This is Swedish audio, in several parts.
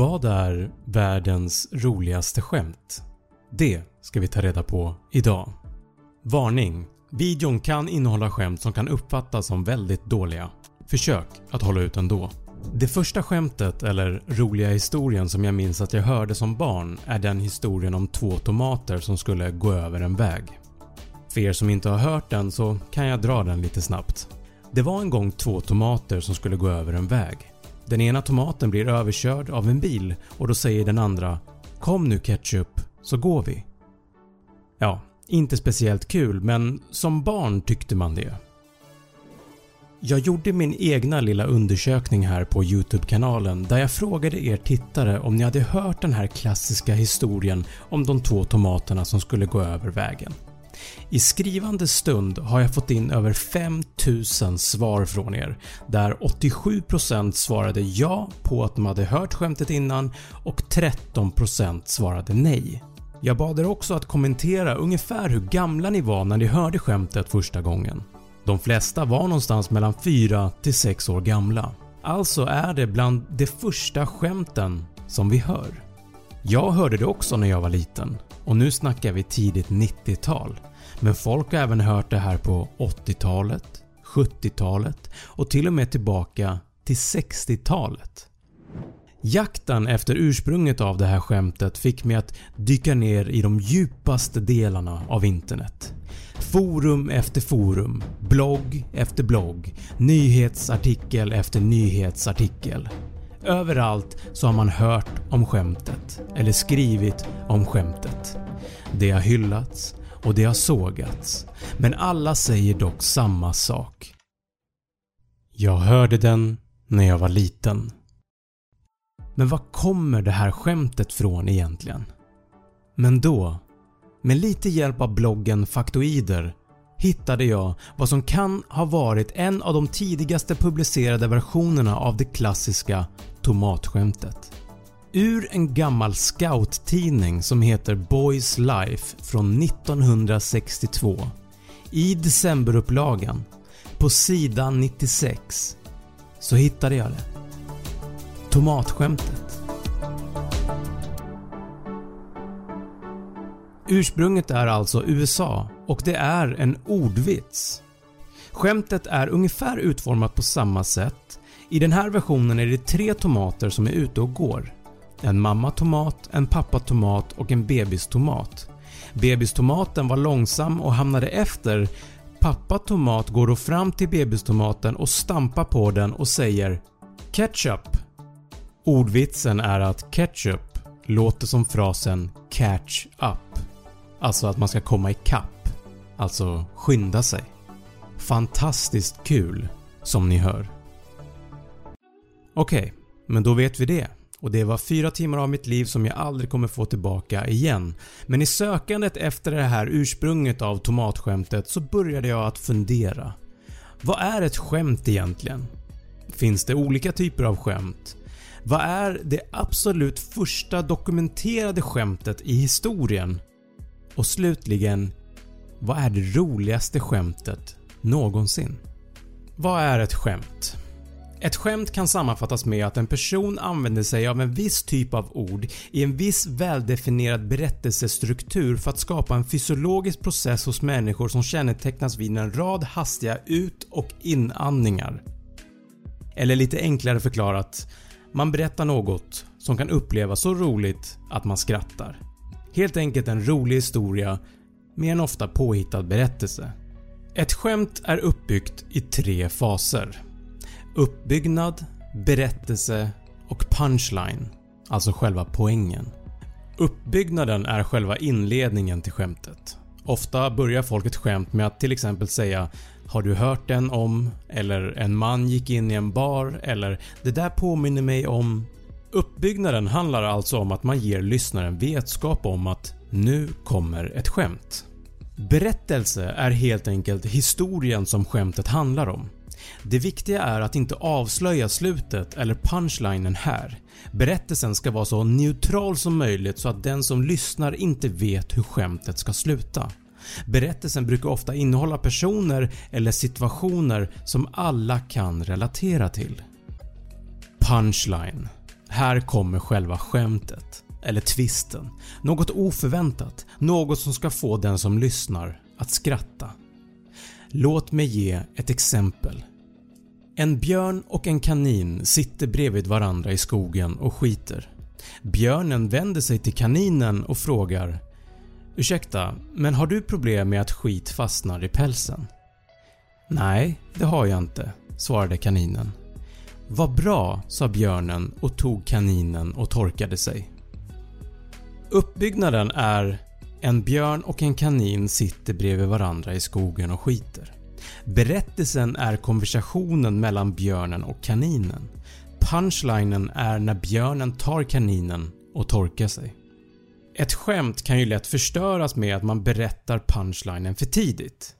Vad är världens roligaste skämt? Det ska vi ta reda på idag. Varning! Videon kan innehålla skämt som kan uppfattas som väldigt dåliga. Försök att hålla ut ändå. Det första skämtet eller roliga historien som jag minns att jag hörde som barn är den historien om två tomater som skulle gå över en väg. För er som inte har hört den så kan jag dra den lite snabbt. Det var en gång två tomater som skulle gå över en väg. Den ena tomaten blir överkörd av en bil och då säger den andra “Kom nu ketchup så går vi”. Ja, inte speciellt kul men som barn tyckte man det. Jag gjorde min egna lilla undersökning här på YouTube-kanalen där jag frågade er tittare om ni hade hört den här klassiska historien om de två tomaterna som skulle gå över vägen. I skrivande stund har jag fått in över 5000 svar från er där 87% svarade ja på att de hade hört skämtet innan och 13% svarade nej. Jag bad er också att kommentera ungefär hur gamla ni var när ni hörde skämtet första gången. De flesta var någonstans mellan 4 till 6 år gamla. Alltså är det bland de första skämten som vi hör. Jag hörde det också när jag var liten och nu snackar vi tidigt 90-tal. Men folk har även hört det här på 80-talet, 70-talet och till och med tillbaka till 60-talet. Jakten efter ursprunget av det här skämtet fick mig att dyka ner i de djupaste delarna av internet. Forum efter forum, blogg efter blogg, nyhetsartikel efter nyhetsartikel. Överallt så har man hört om skämtet eller skrivit om skämtet. Det har hyllats och det har sågats men alla säger dock samma sak. “Jag hörde den när jag var liten” Men var kommer det här skämtet från egentligen? Men då, med lite hjälp av bloggen Faktoider hittade jag vad som kan ha varit en av de tidigaste publicerade versionerna av det klassiska tomatskämtet. Ur en gammal scouttidning som heter Boys Life från 1962 i decemberupplagan på sidan 96 så hittade jag det. Tomatskämtet. Ursprunget är alltså USA och det är en ordvits. Skämtet är ungefär utformat på samma sätt. I den här versionen är det tre tomater som är ute och går. En mamma-tomat, en pappa-tomat och en bebistomat. Bebistomaten var långsam och hamnade efter. Pappa-tomat går då fram till bebistomaten och stampar på den och säger “Ketchup” Ordvitsen är att ketchup låter som frasen “catch up” alltså att man ska komma ikapp, alltså skynda sig. Fantastiskt kul som ni hör. Okej, okay, men då vet vi det och det var 4 timmar av mitt liv som jag aldrig kommer få tillbaka igen. Men i sökandet efter det här ursprunget av tomatskämtet så började jag att fundera. Vad är ett skämt egentligen? Finns det olika typer av skämt? Vad är det absolut första dokumenterade skämtet i historien? Och slutligen, vad är det roligaste skämtet någonsin? Vad är ett skämt? Ett skämt kan sammanfattas med att en person använder sig av en viss typ av ord i en viss väldefinierad berättelsestruktur för att skapa en fysiologisk process hos människor som kännetecknas vid en rad hastiga ut och inandningar. Eller lite enklare förklarat, man berättar något som kan upplevas så roligt att man skrattar. Helt enkelt en rolig historia med en ofta påhittad berättelse. Ett skämt är uppbyggt i tre faser. Uppbyggnad, berättelse och punchline, alltså själva poängen. Uppbyggnaden är själva inledningen till skämtet. Ofta börjar folk ett skämt med att till exempel säga “Har du hört den om?” eller “En man gick in i en bar” eller “Det där påminner mig om...” Uppbyggnaden handlar alltså om att man ger lyssnaren vetskap om att Nu kommer ett skämt. Berättelse är helt enkelt historien som skämtet handlar om. Det viktiga är att inte avslöja slutet eller punchlinen här. Berättelsen ska vara så neutral som möjligt så att den som lyssnar inte vet hur skämtet ska sluta. Berättelsen brukar ofta innehålla personer eller situationer som alla kan relatera till. Punchline Här kommer själva skämtet, eller twisten. Något oförväntat, något som ska få den som lyssnar att skratta. Låt mig ge ett exempel. En björn och en kanin sitter bredvid varandra i skogen och skiter. Björnen vänder sig till kaninen och frågar “Ursäkta, men har du problem med att skit fastnar i pälsen?” “Nej, det har jag inte” svarade kaninen. “Vad bra” sa björnen och tog kaninen och torkade sig. Uppbyggnaden är en björn och en kanin sitter bredvid varandra i skogen och skiter. Berättelsen är konversationen mellan björnen och kaninen. Punchlinen är när björnen tar kaninen och torkar sig. Ett skämt kan ju lätt förstöras med att man berättar punchlinen för tidigt.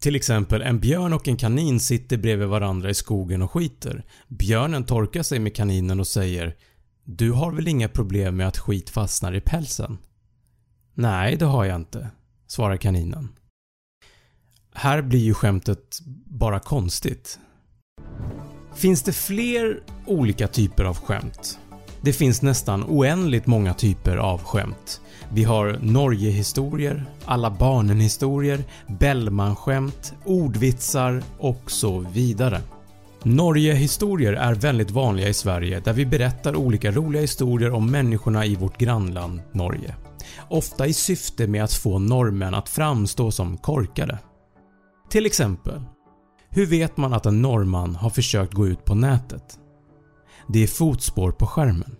Till exempel en björn och en kanin sitter bredvid varandra i skogen och skiter. Björnen torkar sig med kaninen och säger “Du har väl inga problem med att skit fastnar i pälsen?” “Nej, det har jag inte” svarar kaninen. Här blir ju skämtet bara konstigt. Finns det fler olika typer av skämt? Det finns nästan oändligt många typer av skämt. Vi har Norgehistorier, Alla barnen-historier, Bellman-skämt, ordvitsar och så vidare. Norgehistorier är väldigt vanliga i Sverige där vi berättar olika roliga historier om människorna i vårt grannland Norge. Ofta i syfte med att få norrmän att framstå som korkade. Till exempel, hur vet man att en norrman har försökt gå ut på nätet? Det är fotspår på skärmen.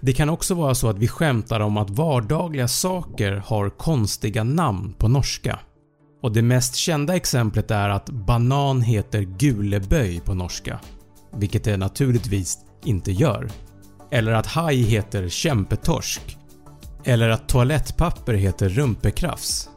Det kan också vara så att vi skämtar om att vardagliga saker har konstiga namn på norska. Och Det mest kända exemplet är att banan heter guleböj på norska, vilket det naturligtvis inte gör. Eller att haj heter kämpetorsk. Eller att toalettpapper heter rumpekrafs.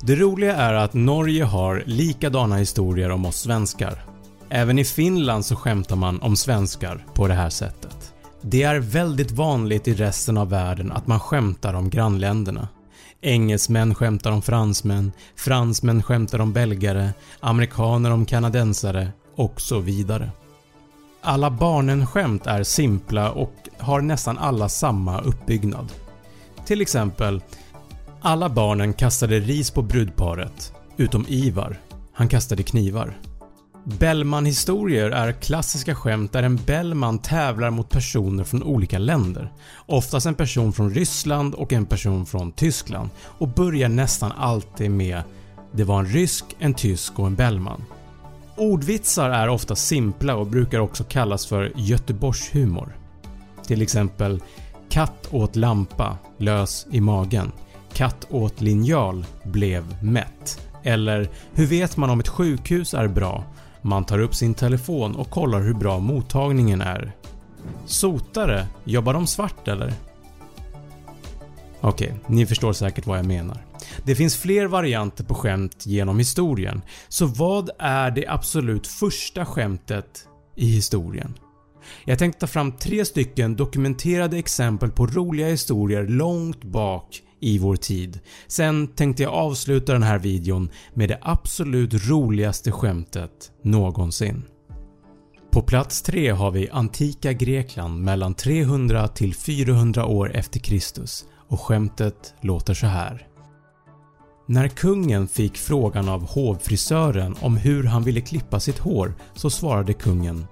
Det roliga är att Norge har likadana historier om oss svenskar. Även i Finland så skämtar man om svenskar på det här sättet. Det är väldigt vanligt i resten av världen att man skämtar om grannländerna. Engelsmän skämtar om fransmän, fransmän skämtar om belgare, amerikaner om kanadensare och så vidare. Alla barnen-skämt är simpla och har nästan alla samma uppbyggnad. Till exempel alla barnen kastade ris på brudparet, utom Ivar. Han kastade knivar. Bellman-historier är klassiska skämt där en Bellman tävlar mot personer från olika länder. Oftast en person från Ryssland och en person från Tyskland och börjar nästan alltid med “Det var en rysk, en tysk och en Bellman”. Ordvitsar är ofta simpla och brukar också kallas för Göteborgshumor. Till exempel “Katt åt lampa, lös i magen” “Katt åt linjal, blev mätt” eller “Hur vet man om ett sjukhus är bra? Man tar upp sin telefon och kollar hur bra mottagningen är. Sotare, jobbar de svart eller? Okej, okay, ni förstår säkert vad jag menar. Det finns fler varianter på skämt genom historien, så vad är det absolut första skämtet i historien? Jag tänkte ta fram tre stycken dokumenterade exempel på roliga historier långt bak i vår tid. Sen tänkte jag avsluta den här videon med det absolut roligaste skämtet någonsin. På plats 3 har vi antika Grekland mellan 300 till 400 år efter Kristus och skämtet låter så här. När kungen fick frågan av hovfrisören om hur han ville klippa sitt hår så svarade kungen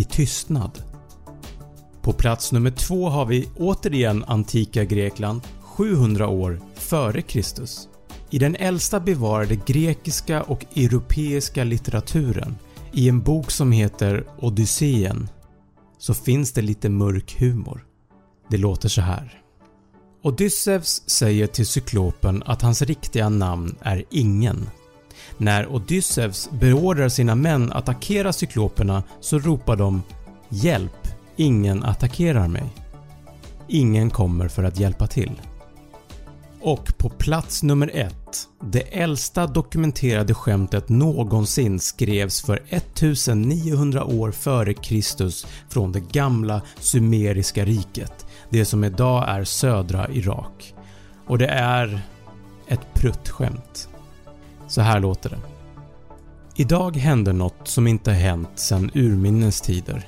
“i tystnad”. På plats nummer 2 har vi återigen antika Grekland 700 år före Kristus. I den äldsta bevarade grekiska och europeiska litteraturen, i en bok som heter Odysseen, så finns det lite mörk humor. Det låter så här. Odysseus säger till cyklopen att hans riktiga namn är Ingen. När Odysseus beordrar sina män att attackera cykloperna så ropar de “Hjälp! Ingen attackerar mig”. Ingen kommer för att hjälpa till. Och på plats nummer 1. Det äldsta dokumenterade skämtet någonsin skrevs för 1900 år före Kristus från det gamla Sumeriska riket, det som idag är södra Irak. Och det är ett pruttskämt. Så här låter det. Idag hände något som inte hänt sedan urminnes tider.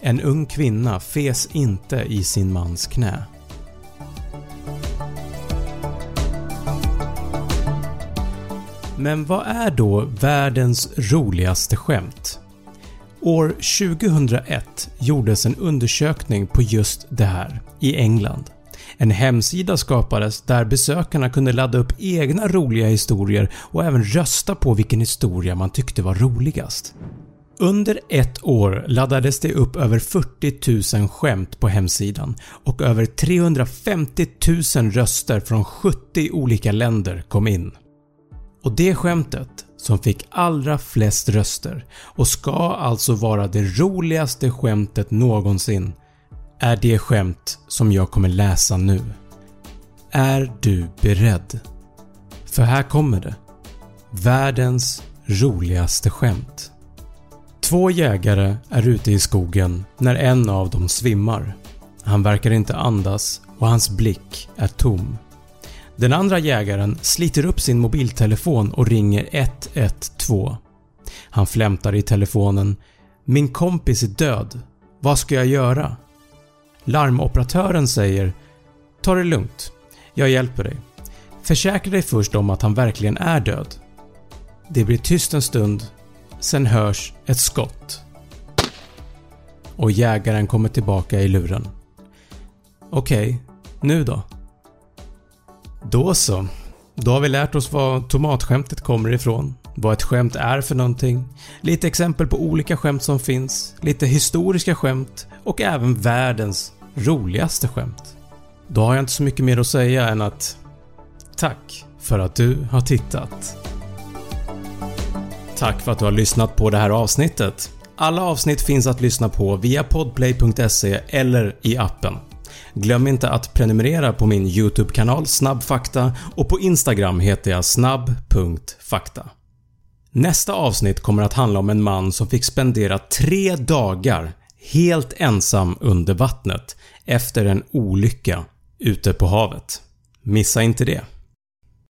En ung kvinna fes inte i sin mans knä. Men vad är då världens roligaste skämt? År 2001 gjordes en undersökning på just det här i England. En hemsida skapades där besökarna kunde ladda upp egna roliga historier och även rösta på vilken historia man tyckte var roligast. Under ett år laddades det upp över 40 000 skämt på hemsidan och över 350 000 röster från 70 olika länder kom in. Och det skämtet som fick allra flest röster och ska alltså vara det roligaste skämtet någonsin är det skämt som jag kommer läsa nu. Är du beredd? För här kommer det. Världens roligaste skämt. Två jägare är ute i skogen när en av dem svimmar. Han verkar inte andas och hans blick är tom. Den andra jägaren sliter upp sin mobiltelefon och ringer 112. Han flämtar i telefonen “Min kompis är död. Vad ska jag göra?” Larmoperatören säger “Ta det lugnt. Jag hjälper dig. Försäkra dig först om att han verkligen är död.” Det blir tyst en stund, sen hörs ett skott. Och jägaren kommer tillbaka i luren. “Okej, okay, nu då?” Då så. Då har vi lärt oss var tomatskämtet kommer ifrån, vad ett skämt är för någonting, lite exempel på olika skämt som finns, lite historiska skämt och även världens roligaste skämt. Då har jag inte så mycket mer att säga än att Tack för att du har tittat. Tack för att du har lyssnat på det här avsnittet. Alla avsnitt finns att lyssna på via podplay.se eller i appen. Glöm inte att prenumerera på min YouTube-kanal Snabbfakta och på Instagram heter jag snabb.fakta. Nästa avsnitt kommer att handla om en man som fick spendera tre dagar helt ensam under vattnet efter en olycka ute på havet. Missa inte det!